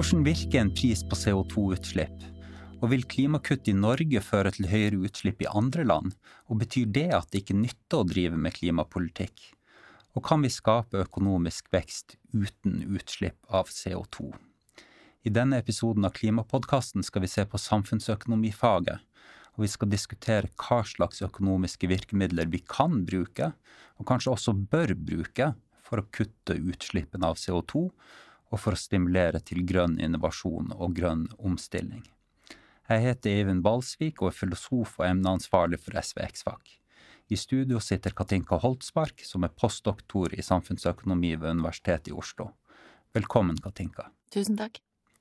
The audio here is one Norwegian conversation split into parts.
Hvordan virker en pris på CO2-utslipp? Og vil klimakutt i Norge føre til høyere utslipp i andre land, og betyr det at det ikke nytter å drive med klimapolitikk? Og kan vi skape økonomisk vekst uten utslipp av CO2? I denne episoden av Klimapodkasten skal vi se på samfunnsøkonomifaget, og vi skal diskutere hva slags økonomiske virkemidler vi kan bruke, og kanskje også bør bruke, for å kutte utslippene av CO2, og for å stimulere til grønn innovasjon og grønn omstilling. Jeg heter Eivind Balsvik og er filosof og emneansvarlig for SVX-fag. I studio sitter Katinka Holtsmark, som er postdoktor i samfunnsøkonomi ved Universitetet i Oslo. Velkommen, Katinka. Tusen takk.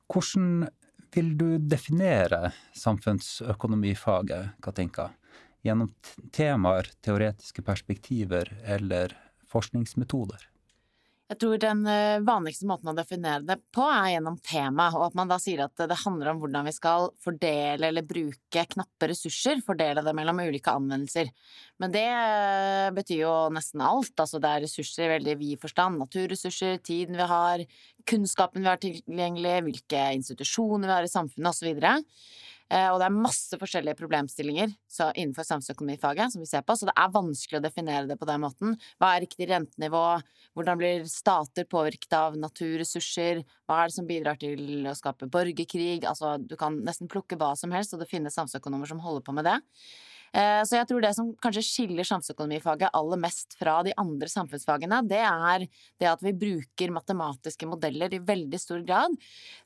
Hvordan vil du definere samfunnsøkonomifaget, Katinka? Gjennom temaer, teoretiske perspektiver eller forskningsmetoder? Jeg tror den eh, vanligste måten å definere det på er gjennom tema, og at man da sier at det handler om hvordan vi skal fordele eller bruke knappe ressurser, fordele det mellom ulike anvendelser. Men det eh, betyr jo nesten alt, altså det er ressurser i veldig vid forstand, naturressurser, tiden vi har, kunnskapen vi har tilgjengelig, hvilke institusjoner vi har i samfunnet, osv. Eh, og det er masse forskjellige problemstillinger innenfor samfunnsøkonomifaget som vi ser på, så det er vanskelig å definere det på den måten. Hva er riktig rentenivå? Hvordan blir stater påvirket av naturressurser? Hva er det som bidrar til å skape borgerkrig? Altså, du kan nesten plukke hva som helst, og det finnes samfunnsøkonomer som holder på med det. Eh, så jeg tror det som kanskje skiller samfunnsøkonomifaget aller mest fra de andre samfunnsfagene, det er det at vi bruker matematiske modeller i veldig stor grad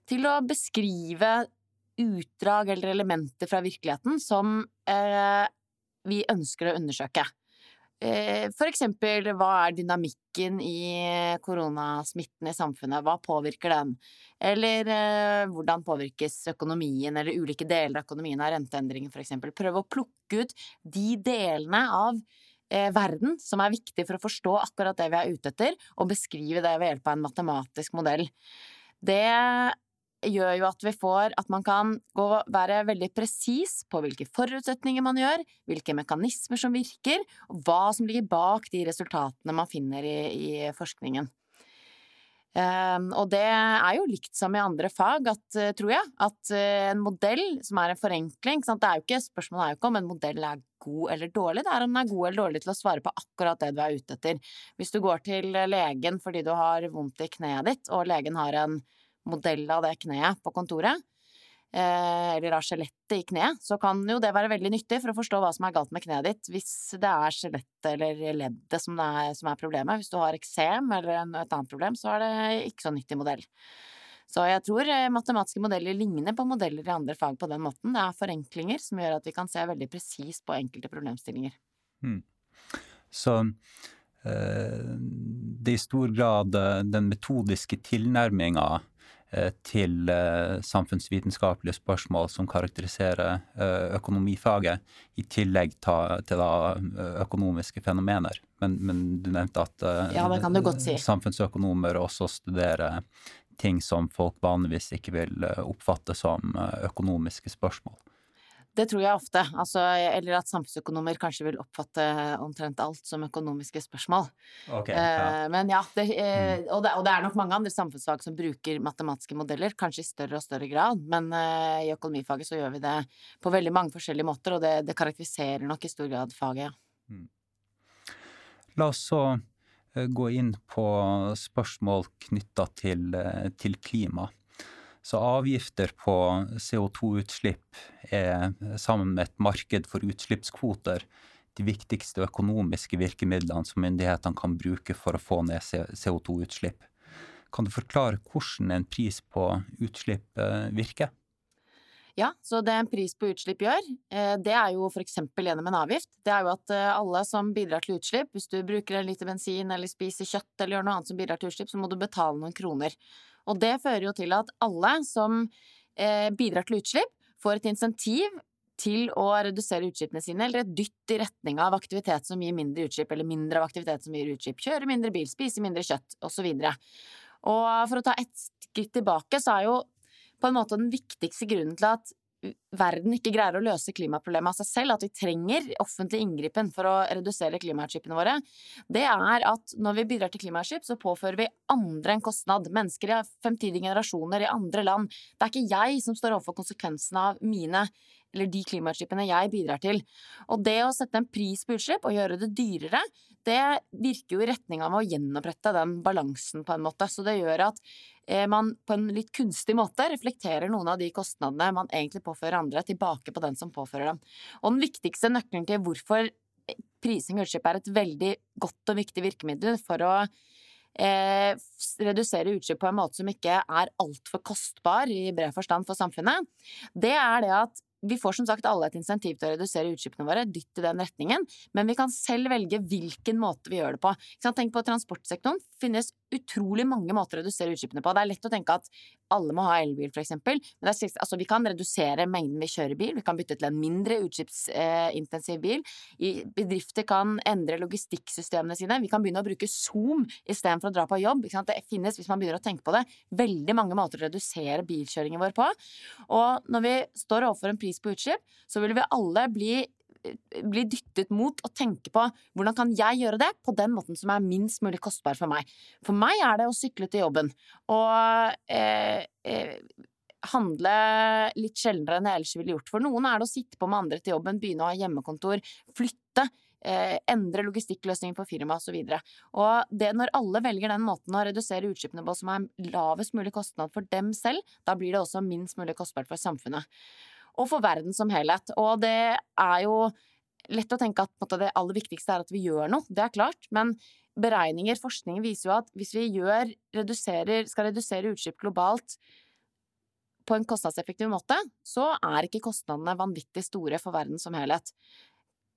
til å beskrive utdrag eller elementer fra virkeligheten som eh, vi ønsker å undersøke. Eh, for eksempel, hva er dynamikken i koronasmitten i samfunnet, hva påvirker den? Eller eh, hvordan påvirkes økonomien eller ulike deler av økonomien av renteendringer, for eksempel. Prøve å plukke ut de delene av eh, verden som er viktige for å forstå akkurat det vi er ute etter, og beskrive det ved hjelp av en matematisk modell. Det gjør jo at vi får at man kan gå, være veldig presis på hvilke forutsetninger man gjør, hvilke mekanismer som virker, og hva som ligger bak de resultatene man finner i, i forskningen. Um, og det er jo likt som i andre fag, at, uh, tror jeg, at uh, en modell som er en forenkling det er jo ikke, Spørsmålet er jo ikke om en modell er god eller dårlig, det er om den er god eller dårlig til å svare på akkurat det du er ute etter. Hvis du går til legen fordi du har vondt i kneet ditt, og legen har en modell av det kneet på kontoret, eh, eller av skjelettet i kneet, så kan jo det være veldig nyttig for å forstå hva som er galt med kneet ditt, hvis det er skjelettet eller leddet som er, som er problemet. Hvis du har eksem eller et annet problem, så er det ikke så nyttig modell. Så jeg tror eh, matematiske modeller ligner på modeller i andre fag på den måten. Det er forenklinger som gjør at vi kan se veldig presist på enkelte problemstillinger. Hmm. Så eh, det er i stor grad den metodiske tilnærminga til eh, samfunnsvitenskapelige spørsmål som karakteriserer eh, økonomifaget, i tillegg til økonomiske fenomener. Men, men, du nevnte at ja, si. samfunnsøkonomer også studerer ting som folk vanligvis ikke vil oppfatte som økonomiske spørsmål. Det tror jeg ofte, altså, eller at samfunnsøkonomer kanskje vil oppfatte omtrent alt som økonomiske spørsmål. Okay, ja. Eh, men ja, det, eh, og, det, og, det, er nok mange andre samfunnsfag som bruker matematiske modeller, kanskje i større og større grad, men uh, i økonomifaget så gjør vi det på veldig mange forskjellige måter, og det, det karakteriserer nok i stor grad faget, ja. Mm. La oss så gå inn på spørsmål knytta til, til klima. Så avgifter på CO2-utslipp er, sammen med et marked for utslippskvoter, de viktigste økonomiske virkemidlene som myndighetene kan bruke for å få ned CO2-utslipp. Kan du forklare hvordan en pris på utslipp eh, virker? Ja, så det en pris på utslipp gjør, eh, det er jo for eksempel gjennom en avgift. Det er jo at eh, alle som bidrar til utslipp, hvis du bruker en liter bensin eller spiser kjøtt eller gjør noe annet som bidrar til utslipp, så må du betale noen kroner. Og det fører jo til at alle som eh, bidrar til utslipp, får et insentiv til å redusere utslippene sine, eller et dytt i retning av aktivitet som gir mindre utslipp, eller mindre av aktivitet som gir utslipp. Kjøre mindre bil, spise mindre kjøtt, osv. Og, og for å ta ett skritt tilbake, så er jo på en måte den viktigste grunnen til at verden ikke greier å løse klimaproblemet av seg selv, at vi trenger offentlig inngripen for å redusere klimautslippene våre, det er at når vi bidrar til klimautslipp, så påfører vi andre en kostnad. Mennesker i fremtidige generasjoner i andre land. Det er ikke jeg som står overfor konsekvensene av mine eller de klimautslippene jeg bidrar til. Og det å sette en pris på utslipp og gjøre det dyrere, det virker jo i retning av å gjenopprette den balansen på en måte. Så det gjør at Eh, man på en litt kunstig måte reflekterer noen av de kostnadene man egentlig påfører andre, tilbake på den som påfører dem. Og den viktigste nøkkelen til hvorfor prising og utslipp er et veldig godt og viktig virkemiddel for å eh, redusere utslipp på en måte som ikke er altfor kostbar i bred forstand for samfunnet, det er det at vi får som sagt alle et insentiv til å redusere utslippene våre, dytt i den retningen, men vi kan selv velge hvilken måte vi gjør det på. Tenk på transportsektoren. Finnes utrolig mange måter å redusere utslippene på. Det er lett å tenke at alle må ha elbil, for eksempel. det er, altså, vi kan redusere mengden vi kjører bil. Vi kan bytte til en mindre utslippsintensiv bil. Bedrifter kan endre logistikksystemene sine. Vi kan begynne å bruke Zoom istedenfor å dra på jobb. Det finnes, hvis man begynner å tenke på det, veldig mange måter å redusere bilkjøringen vår på. Og når vi står overfor en pris på utslipp, så vil vi alle bli bli dyttet mot å tenke på hvordan kan jeg gjøre det på den måten som er minst mulig kostbar for meg. For meg er det å sykle til jobben og eh, eh, handle litt sjeldnere enn jeg ellers ville gjort. For noen er det å sitte på med andre til jobben, begynne å ha hjemmekontor, flytte. Eh, endre logistikkløsninger på firma osv. Og, og det når alle velger den måten å redusere utslippene på som er lavest mulig kostnad for dem selv, da blir det også minst mulig kostbart for samfunnet og for verden som helhet. Og det er jo lett å tenke at det aller viktigste er at vi gjør noe, det er klart. Men beregninger, forskning viser jo at hvis vi gjør, skal redusere utslipp globalt på en kostnadseffektiv måte, så er ikke kostnadene vanvittig store for verden som helhet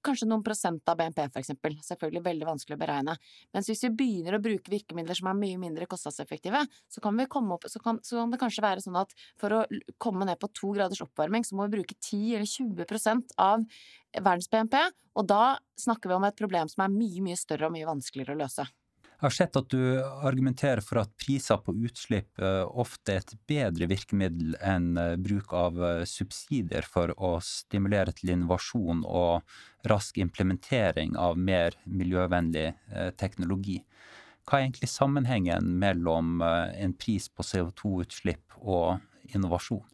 kanskje noen prosent av BNP, for eksempel. Selvfølgelig veldig vanskelig å beregne. Mens hvis vi begynner å bruke virkemidler som er mye mindre kostnadseffektive, så kan, opp, så kan, så kan det kanskje være sånn at for å komme ned på to graders oppvarming, så må vi bruke 10 eller 20% av verdens BNP, og da snakker vi om et problem som er mye, mye større og mye vanskeligere å løse. Jeg har sett at du argumenterer for at priser på utslipp eh, ofte er et bedre virkemiddel enn eh, bruk av eh, subsidier for å stimulere til innovasjon og rask implementering av mer miljøvennlig teknologi. Hva er egentlig sammenhengen mellom en pris på CO2-utslipp og innovasjon?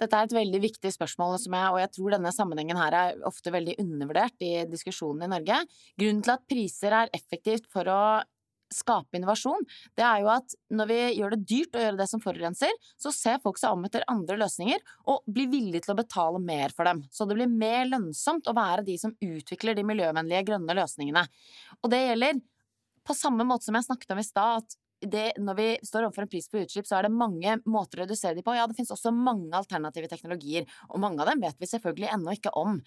Dette er et veldig viktig spørsmål, jeg, og jeg tror denne sammenhengen her er ofte veldig undervurdert i diskusjonen i Norge. Grunnen til at priser er effektivt for å skape innovasjon, det er jo at når vi gjør det dyrt å gjøre det som forurenser, så ser folk seg om etter andre løsninger og blir villige til å betale mer for dem. Så det blir mer lønnsomt å være de som utvikler de miljøvennlige, grønne løsningene. Og det gjelder på samme måte som jeg snakket om i stad, at det, når vi står overfor en pris på utslipp, så er det mange måter å redusere de på. Ja, det finnes også mange alternative teknologier, og mange av dem vet vi selvfølgelig ennå ikke om.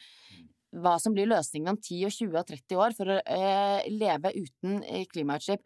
Hva som blir løsningen om 10 og 20 og 30 år for å eh, leve uten eh, klimautslipp.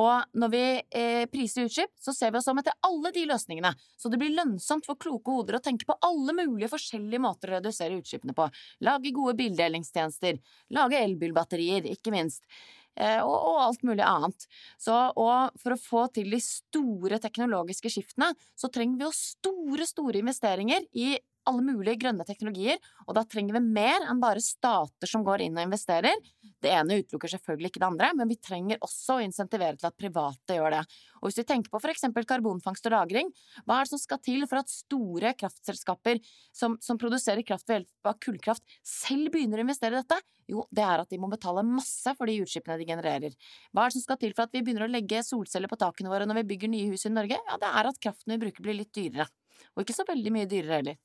Og når vi eh, priser utslipp, så ser vi oss om etter alle de løsningene. Så det blir lønnsomt for kloke hoder å tenke på alle mulige forskjellige måter å redusere utslippene på. Lage gode bildelingstjenester, lage elbilbatterier, ikke minst. Eh, og, og, alt mulig annet. Så, og for å få til de store teknologiske skiftene, så trenger vi jo store, store investeringer i alle mulige grønne teknologier, og da trenger vi mer enn bare stater som går inn og investerer. Det ene utelukker selvfølgelig ikke det andre, men vi trenger også å insentivere til at private gjør det. Og hvis vi tenker på for eksempel karbonfangst og -lagring, hva er det som skal til for at store kraftselskaper som, som produserer kraft ved hjelp av kullkraft, selv begynner å investere i dette? Jo, det er at de må betale masse for de utslippene de genererer. Hva er det som skal til for at vi begynner å legge solceller på takene våre når vi bygger nye hus i Norge? Ja, det er at kraften vi bruker blir litt dyrere. Og ikke så veldig mye dyrere heller.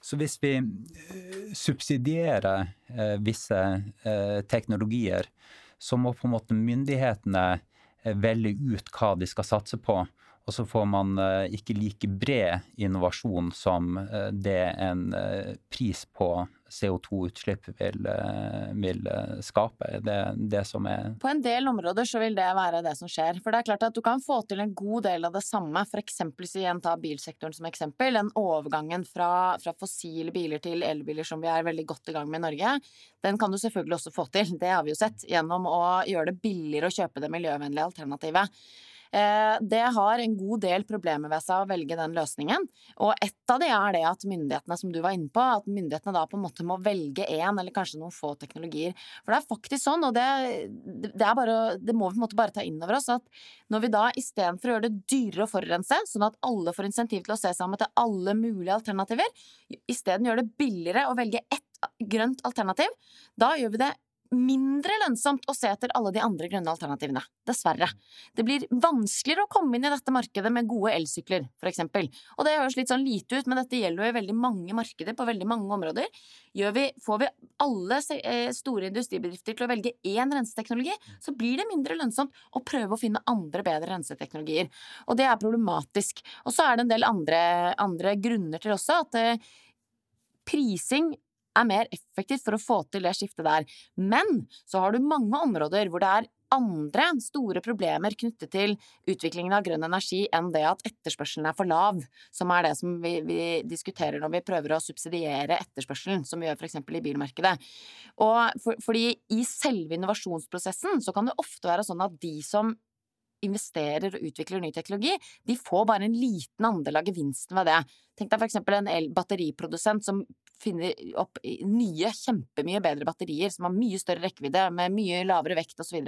Så hvis vi eh, subsidierer eh, visse eh, teknologier, så må på en måte myndighetene velge ut hva de skal satse på. Og så får man ikke like bred innovasjon som det en pris på CO2-utslipp vil, eh, vil, eh, skape. Det det som er På en del områder så vil det være det som skjer. For det er klart at du kan få til en god del av det samme, f.eks. igjen ta bilsektoren som eksempel. Den overgangen fra, fra fossile biler til elbiler som vi er veldig godt i gang med i Norge, den kan du selvfølgelig også få til. Det har vi jo sett gjennom å gjøre det billigere å kjøpe det miljøvennlige alternativet. Eh, det har en god del problemer ved seg å velge den løsningen. Og ett av de er det at myndighetene, som du var inne på, at myndighetene da på en måte må velge én eller kanskje noen få teknologier. For det er faktisk sånn, og det, det, bare, det må vi på en måte bare ta inn over oss, at når vi da istedenfor å gjøre det dyrere å forurense, sånn at alle får insentiv til å se sammen til alle mulige alternativer, isteden gjør det billigere å velge ett grønt alternativ, da gjør vi det mindre lønnsomt å se etter alle de andre grønne alternativene, dessverre. Det blir vanskeligere å komme inn i dette markedet med gode elsykler, for eksempel. Og det høres litt sånn lite ut, men dette gjelder jo i veldig mange markeder på veldig mange områder. Vi, får vi alle eh, store industribedrifter til å velge én renseteknologi, så blir det mindre lønnsomt å prøve å finne andre bedre renseteknologier. Og det er problematisk. Og så er det en del andre, andre grunner til også at eh, prising er mer effektivt for å få til det skiftet der. Men så har du mange områder hvor det er andre store problemer knyttet til utviklingen av grønn energi enn det at etterspørselen er for lav, som er det som vi, vi diskuterer når vi prøver å subsidiere etterspørselen, som vi gjør f.eks. i bilmarkedet. Og for, fordi i selve innovasjonsprosessen så kan det ofte være sånn at de som investerer og utvikler ny teknologi, de får bare en liten andel av gevinsten ved det. Tenk deg for eksempel en batteriprodusent som finner opp nye, kjempemye bedre batterier som har mye større rekkevidde, med mye lavere vekt osv.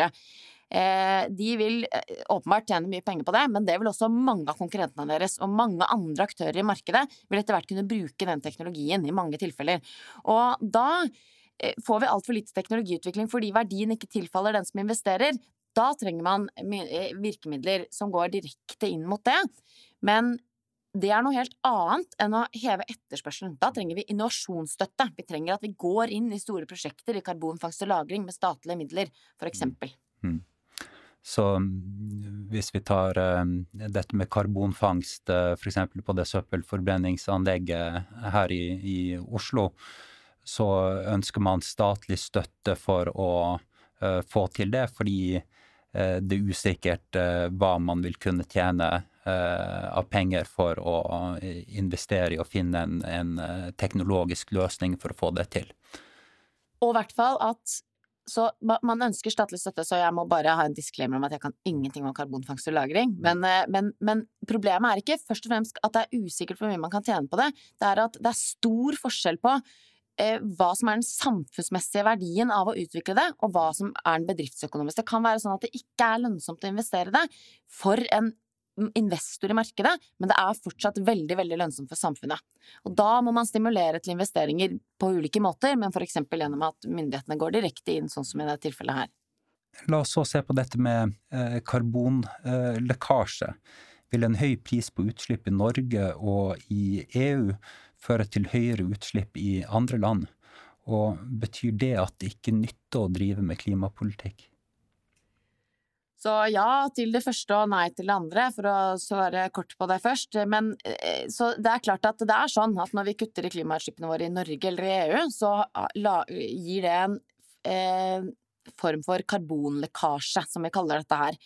Eh, de vil eh, åpenbart tjene mye penger på det, men det vil også mange av konkurrentene deres. Og mange andre aktører i markedet vil etter hvert kunne bruke den teknologien i mange tilfeller. Og da eh, får vi altfor lite teknologiutvikling fordi verdien ikke tilfaller den som investerer. Da trenger man virkemidler som går direkte inn mot det. Men det er noe helt annet enn å heve etterspørselen. Da trenger vi innovasjonsstøtte. Vi trenger at vi går inn i store prosjekter i karbonfangst og -lagring med statlige midler, eksempel. Mm. mm. Så hvis vi tar uh, dette med karbonfangst, uh, f.eks. på det søppelforbrenningsanlegget her i, i, Oslo, så ønsker man statlig støtte for å uh, få til det, fordi Eh, det er usikkert eh, hva man vil kunne tjene eh, av penger for å investere i å finne en, en teknologisk løsning for å få det til. Og i hvert fall at så man ønsker statlig støtte, så jeg må bare ha en disclaimer om at jeg kan ingenting om karbonfangst og -lagring. Men, men, men, problemet er ikke først og fremst at det er usikkert hvor mye man kan tjene på det. Det er at det er stor forskjell på Eh, hva som er den samfunnsmessige verdien av å utvikle det, og hva som er den bedriftsøkonomiske. Det kan være sånn at det ikke er lønnsomt å investere det for en investor i markedet, men det er fortsatt veldig veldig lønnsomt for samfunnet. Og Da må man stimulere til investeringer på ulike måter, men f.eks. gjennom at myndighetene går direkte inn, sånn som i dette tilfellet her. La oss så se på dette med eh, karbonlekkasje. Vil en høy pris på utslipp i Norge og i EU føre til høyere utslipp i andre land? Og betyr det at det ikke nytter å drive med klimapolitikk? Så ja til det første og nei til det andre, for å svare kort på det først. Men eh, så det er klart at det er sånn at når vi kutter i klimautslippene våre i Norge eller i EU, så gir det en eh, form for karbonlekkasje, som vi kaller dette her.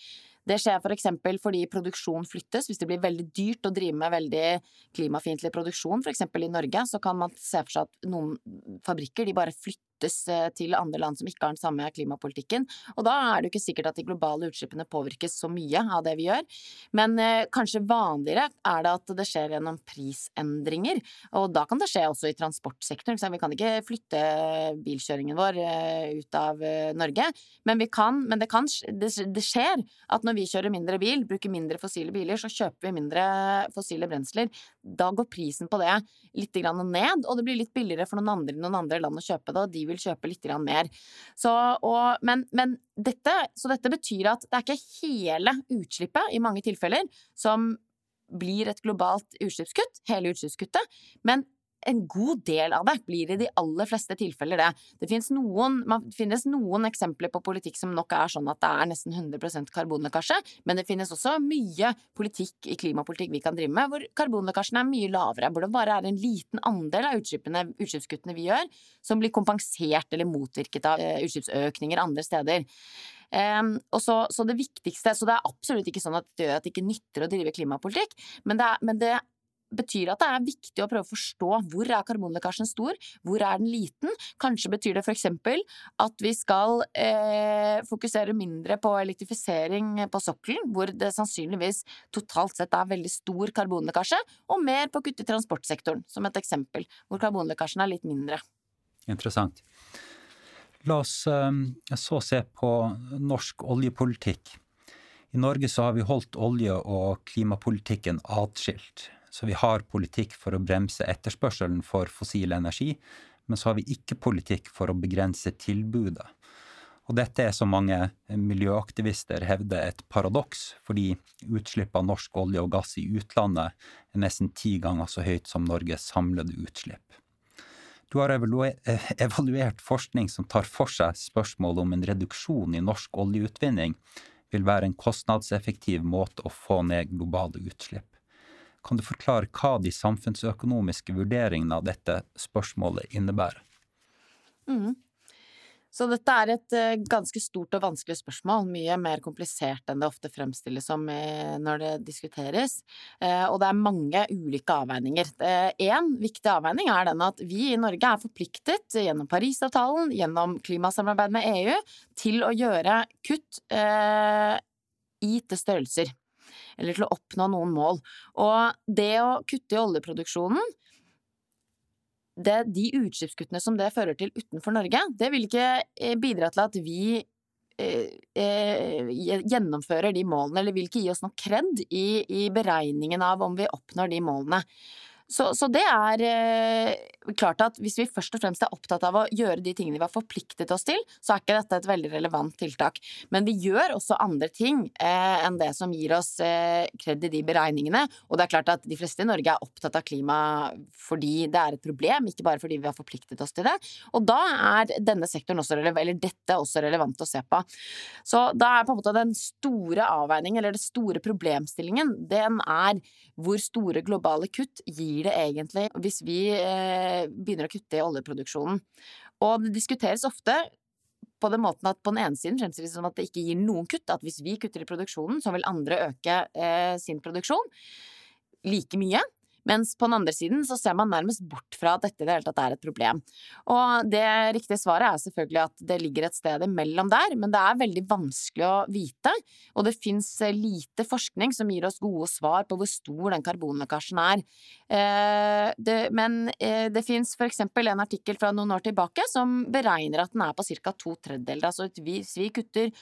Det skjer for eksempel fordi produksjon flyttes. Hvis det blir veldig dyrt å drive med veldig klimafiendtlig produksjon, for eksempel i Norge, så kan man se for seg at noen fabrikker de bare flytter flyttes eh, til andre land som ikke har den samme klimapolitikken. Og da er det jo ikke sikkert at de globale utslippene påvirkes så mye av det vi gjør. Men eh, kanskje vanligere er det at det skjer gjennom prisendringer. Og da kan det skje også i transportsektoren. Vi kan ikke flytte bilkjøringen vår eh, ut av eh, Norge, men, vi kan, men det, kan, det, skjer at når vi kjører mindre bil, bruker mindre fossile biler, så kjøper vi mindre fossile brensler. Da går prisen på det litt ned, og det blir litt billigere for noen andre i noen andre land å kjøpe det, og de vil kjøpe litt mer. Så, og, men, men dette, så dette betyr at det er ikke hele utslippet i mange tilfeller som blir et globalt utslippskutt, hele utslippskuttet, men en god del av det blir i de aller fleste tilfeller det. Det finnes noen, man finnes noen eksempler på politikk som nok er sånn at det er nesten 100% karbonlekkasje, men det finnes også mye politikk i klimapolitikk vi kan drive med hvor karbonlekkasjen er mye lavere, hvor det bare er en liten andel av utslippskuttene vi gjør, som blir kompensert eller motvirket av eh, utslippsøkninger andre steder. Um, så, så, det viktigste Så det er absolutt ikke sånn at det gjør at det ikke nytter å drive klimapolitikk, men det, er, men det betyr at det er viktig å prøve å forstå hvor er karbonlekkasjen stor, hvor er den liten. Kanskje betyr det f.eks. at vi skal eh, fokusere mindre på elektrifisering på sokkelen, hvor det sannsynligvis totalt sett er veldig stor karbonlekkasje, og mer på å kutte i transportsektoren, som et eksempel, hvor karbonlekkasjen er litt mindre. Interessant. La oss eh, så se på norsk oljepolitikk. I Norge så har vi holdt olje- og klimapolitikken atskilt. Så vi har politikk for å bremse etterspørselen for fossil energi, men så har vi ikke politikk for å begrense tilbudet. Og dette er, som mange miljøaktivister hevder, et paradoks, fordi utslipp av norsk olje og gass i utlandet er nesten ti ganger så høyt som Norges samlede utslipp. Du har evaluert forskning som tar for seg spørsmålet om en reduksjon i norsk oljeutvinning vil være en kostnadseffektiv måte å få ned globale utslipp. Kan du forklare hva de samfunnsøkonomiske vurderingene av dette spørsmålet innebærer? Mm. Så dette er et uh, ganske stort og vanskelig spørsmål, mye mer komplisert enn det ofte fremstilles som uh, når det diskuteres, uh, og det er mange ulike avveininger. Én viktig avveining er den at vi i Norge er forpliktet gjennom Parisavtalen, gjennom klimasamarbeid med EU, til å gjøre kutt i gitte størrelser eller til å oppnå noen mål. Og det å kutte i oljeproduksjonen det, de utslippskuttene som det fører til utenfor Norge, det vil ikke eh, bidra til at vi eh, eh, gjennomfører de målene, eller vil ikke gi oss noe kred i, i beregningen av om vi oppnår de målene. Så, så, det er klart at hvis vi først og fremst er opptatt av å gjøre de tingene vi har forpliktet oss til, så er ikke dette et veldig relevant tiltak. Men vi gjør også andre ting eh, enn det som gir oss eh, i de beregningene. Og det er klart at de fleste i Norge er opptatt av klima fordi det er et problem, ikke bare fordi vi har forpliktet oss til det. Og da er denne sektoren også relevant, eller dette også relevant å se på. Så da er på en måte den store avveiningen, eller den store problemstillingen, den er hvor store globale kutt gir det egentlig hvis vi eh, begynner å kutte i oljeproduksjonen? Og det diskuteres ofte på den måten at på den ene siden fremstilles det som at det ikke gir noen kutt, at hvis vi kutter i produksjonen, så vil andre øke eh, sin produksjon like mye. Mens på den andre siden så ser man nærmest bort fra at dette i det hele tatt er et problem. Og det riktige svaret er selvfølgelig at det ligger et sted imellom der, men det er veldig vanskelig å vite, og det fins eh, lite forskning som gir oss gode svar på hvor stor den karbonlekkasjen er. Eh, men eh, det fins for eksempel en artikkel fra noen år tilbake som beregner at den er på ca. to tredjedeler. Altså hvis vi kutter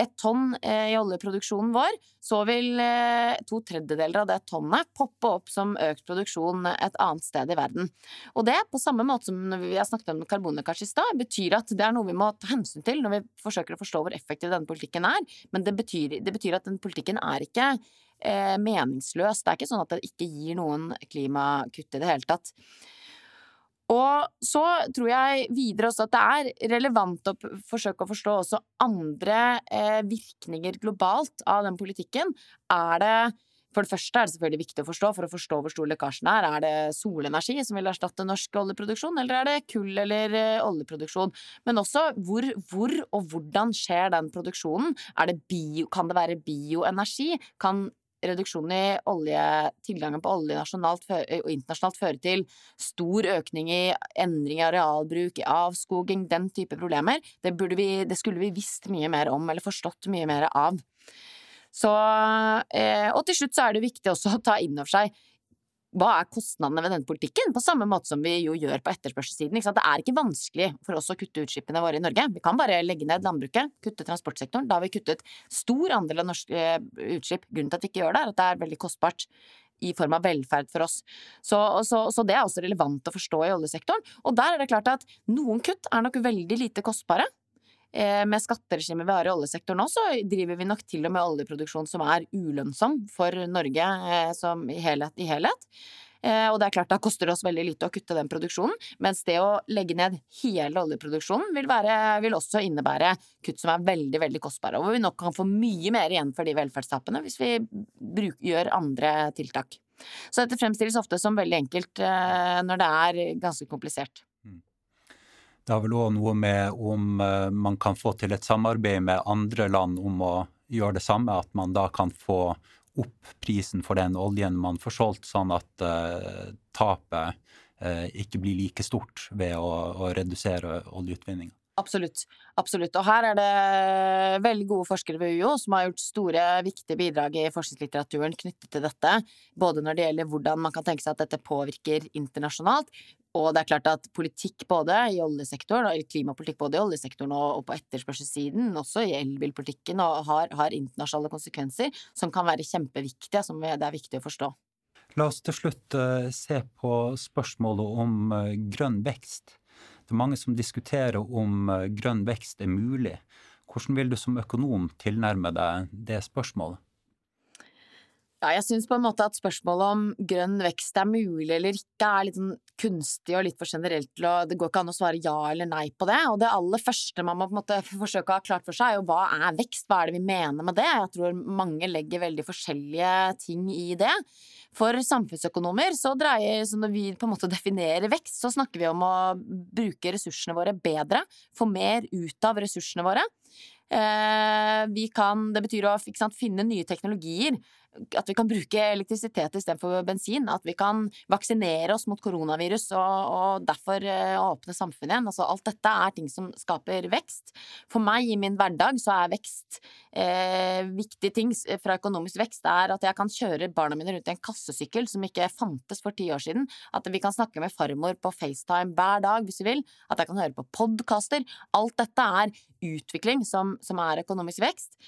et tonn eh, i oljeproduksjonen vår, så vil eh, to tredjedeler av det tonnet poppe opp som økt produksjon et annet sted i verden. Og det, på samme måte som vi har snakket om karbonlekkasje i stad, betyr at det er noe vi må ta hensyn til når vi forsøker å forstå hvor effektiv denne politikken er. Men det betyr, det betyr at den politikken er ikke eh, meningsløs. Det er ikke sånn at det ikke gir noen klimakutt i det hele tatt. Og så tror jeg videre også at det er relevant å forsøke å forstå også andre eh, virkninger globalt av den politikken. Er det for det første er det selvfølgelig viktig å forstå for å forstå hvor stor lekkasjen er. Er det solenergi som vil erstatte norsk oljeproduksjon, eller er det kull eller eh, oljeproduksjon? Men også hvor, hvor, og hvordan skjer den produksjonen? Det bio, kan det være bioenergi? Kan reduksjonen i olje, tilgangen på olje nasjonalt og internasjonalt fører til stor økning i endring i arealbruk, i avskoging, den type problemer, det, vi, det skulle vi visst mye mer om, eller forstått mye mer av. Så, eh, og til slutt så er det viktig også å ta inn over seg hva er kostnadene ved denne politikken, på samme måte som vi jo gjør på etterspørselssiden. Det er ikke vanskelig for oss å kutte utslippene våre i Norge. Vi kan bare legge ned landbruket, kutte transportsektoren. Da har vi kuttet stor andel av norske eh, utslipp. Grunnen til at vi ikke gjør det, er at det er veldig kostbart i form av velferd for oss. Så, så, så, det er også relevant å forstå i oljesektoren. Og der er det klart at noen kutt er nok veldig lite kostbare. Eh, med skatteregimet vi har i oljesektoren nå, så driver vi nok til og med oljeproduksjon som er ulønnsom for Norge eh, som i helhet. I helhet. Eh, og det er klart da koster det oss veldig lite å kutte den produksjonen, mens det å legge ned hele oljeproduksjonen vil, være, vil også innebære kutt som er veldig, veldig kostbare, og hvor vi nok kan få mye mer igjen for de velferdstapene hvis vi bruk, gjør andre tiltak. Så dette fremstilles ofte som veldig enkelt når det er ganske komplisert. Det har vel òg noe med om eh, man kan få til et samarbeid med andre land om å gjøre det samme, at man da kan få opp prisen for den oljen man får solgt, sånn at uh, tapet uh, ikke blir like stort ved å, å redusere oljeutvinninga. Absolutt. Absolutt. Og her er det veldig gode forskere ved UiO som har gjort store, viktige bidrag i forskningslitteraturen knyttet til dette. Både når det gjelder hvordan man kan tenke seg at dette påvirker internasjonalt, og det er klart at politikk både i oljesektoren, og klimapolitikk både i oljesektoren og, på etterspørselssiden, også i elbilpolitikken, har, har, internasjonale konsekvenser som kan være kjempeviktige, som det er viktig å forstå. La oss til slutt uh, se på spørsmålet om uh, grønn vekst. Det er mange som diskuterer om uh, grønn vekst er mulig. Hvordan vil du som økonom tilnærme deg det spørsmålet? Ja, jeg syns på en måte at spørsmålet om grønn vekst er mulig eller ikke, er litt sånn kunstig og litt for generelt til å Det går ikke an å svare ja eller nei på det. Og det aller første man må på en måte forsøke å ha klart for seg, er jo hva er vekst? Hva er det vi mener med det? Jeg tror mange legger veldig forskjellige ting i det. For samfunnsøkonomer så dreier så når vi på en måte definerer vekst, så snakker vi om å bruke ressursene våre bedre, få mer ut av ressursene våre. Eh, kan, det betyr å sant, finne nye teknologier at vi kan bruke elektrisitet istedenfor bensin. At vi kan vaksinere oss mot koronavirus og, og derfor uh, åpne samfunnet igjen. Altså, alt dette er ting som skaper vekst. For meg i min hverdag så er vekst eh, viktige ting fra økonomisk vekst er at jeg kan kjøre barna mine rundt i en kassesykkel som ikke fantes for ti år siden. At vi kan snakke med farmor på FaceTime hver dag hvis vi vil. At jeg kan høre på podkaster. Alt dette er utvikling som, som er økonomisk vekst.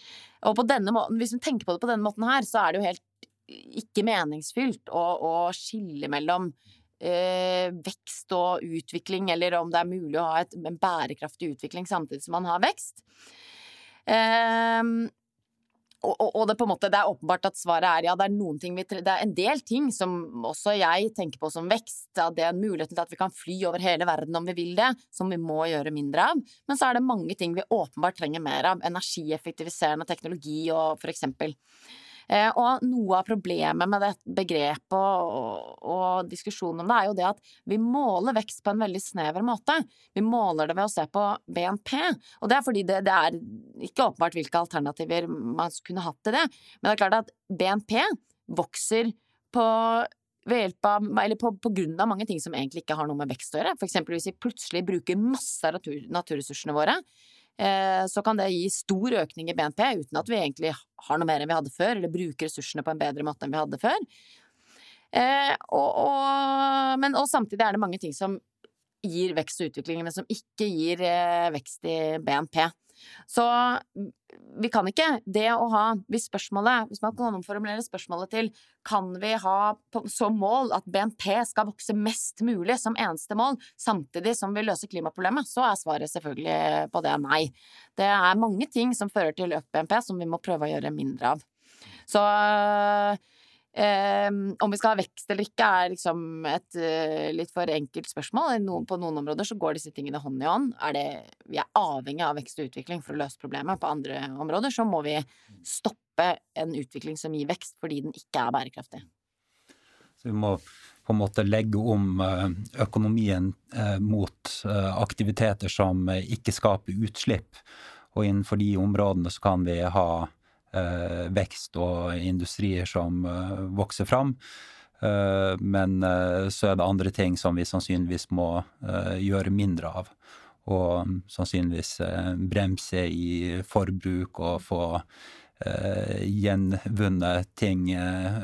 Og på denne måten, hvis vi tenker på det på denne måten her, så er det jo helt ikke meningsfylt å, å skille mellom eh, vekst og utvikling, eller om det er mulig å ha et, en bærekraftig utvikling samtidig som man har vekst. Eh, og, og, det, på en måte, det er åpenbart at svaret er ja, det er vi Det er en del ting som også jeg tenker på som vekst. At det er muligheten til at vi kan fly over hele verden om vi vil det, som vi må gjøre mindre av. Men så er det mange ting vi åpenbart trenger mer av. Energieffektiviserende teknologi og for eksempel. Eh, og noe av problemet med det begrepet og, og diskusjonen om det, er jo det at vi måler vekst på en veldig snever måte. Vi måler det ved å se på BNP, og det er fordi det, det er ikke åpenbart hvilke alternativer man kunne hatt til det, men det er klart at BNP vokser på ved av, eller på, på, grunn av mange ting som egentlig ikke har noe med vekst å gjøre. For eksempel hvis vi plutselig bruker masse av natur, naturressursene våre, så kan det gi stor økning i BNP uten at vi egentlig har noe mer enn vi hadde før, eller bruker ressursene på en bedre måte enn vi hadde før. Eh, og, og, men og samtidig er det mange ting som gir vekst og utvikling, men som ikke gir eh, vekst i BNP. Så vi kan ikke det å ha Hvis spørsmålet Hvis man kan omformulere spørsmålet til kan vi ha som mål at BNP skal vokse mest mulig som eneste mål, samtidig som vi løser klimaproblemet, så er svaret selvfølgelig på det nei. Det er mange ting som fører til økt BNP som vi må prøve å gjøre mindre av. Så Um, om vi skal ha vekst eller ikke, er liksom et uh, litt for enkelt spørsmål. Noen, på noen områder så går disse tingene hånd i hånd. Er det, vi er avhengig av vekst og utvikling for å løse problemet. På andre områder så må vi stoppe en utvikling som gir vekst, fordi den ikke er bærekraftig. Så vi må på en måte legge om eh, økonomien eh, mot aktiviteter som ikke skaper utslipp. Og innenfor de områdene så kan vi ha Eh, vekst og industrier som eh, vokser fram. Eh, men så er det andre ting som vi sannsynligvis må gjøre mindre av. Og sannsynligvis bremse i forbruk og få gjenvunnet ting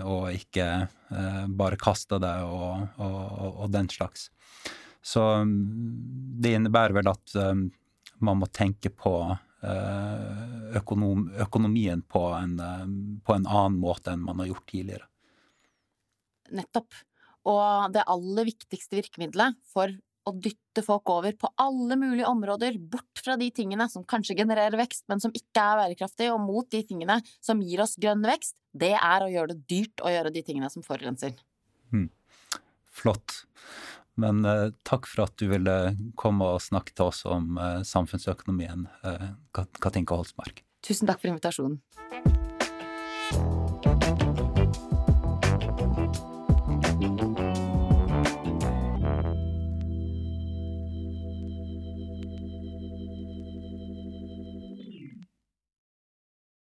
og ikke bare kaste det og, og, og den slags. Så mm, det innebærer vel at man må tenke på Eh, økonom, økonomien på en, eh, på en annen måte enn man har gjort tidligere. Nettopp. Og det aller viktigste virkemidlet for å dytte folk over på alle mulige områder, bort fra de tingene som kanskje genererer vekst, men som ikke er bærekraftige, og mot de tingene som gir oss grønn vekst, det er å gjøre det dyrt å gjøre de tingene som forurenser. Mm. Flott. Men eh, takk for at du ville komme og snakke til oss om eh, samfunnsøkonomien, eh, Katinka Holsmark. Tusen takk for invitasjonen.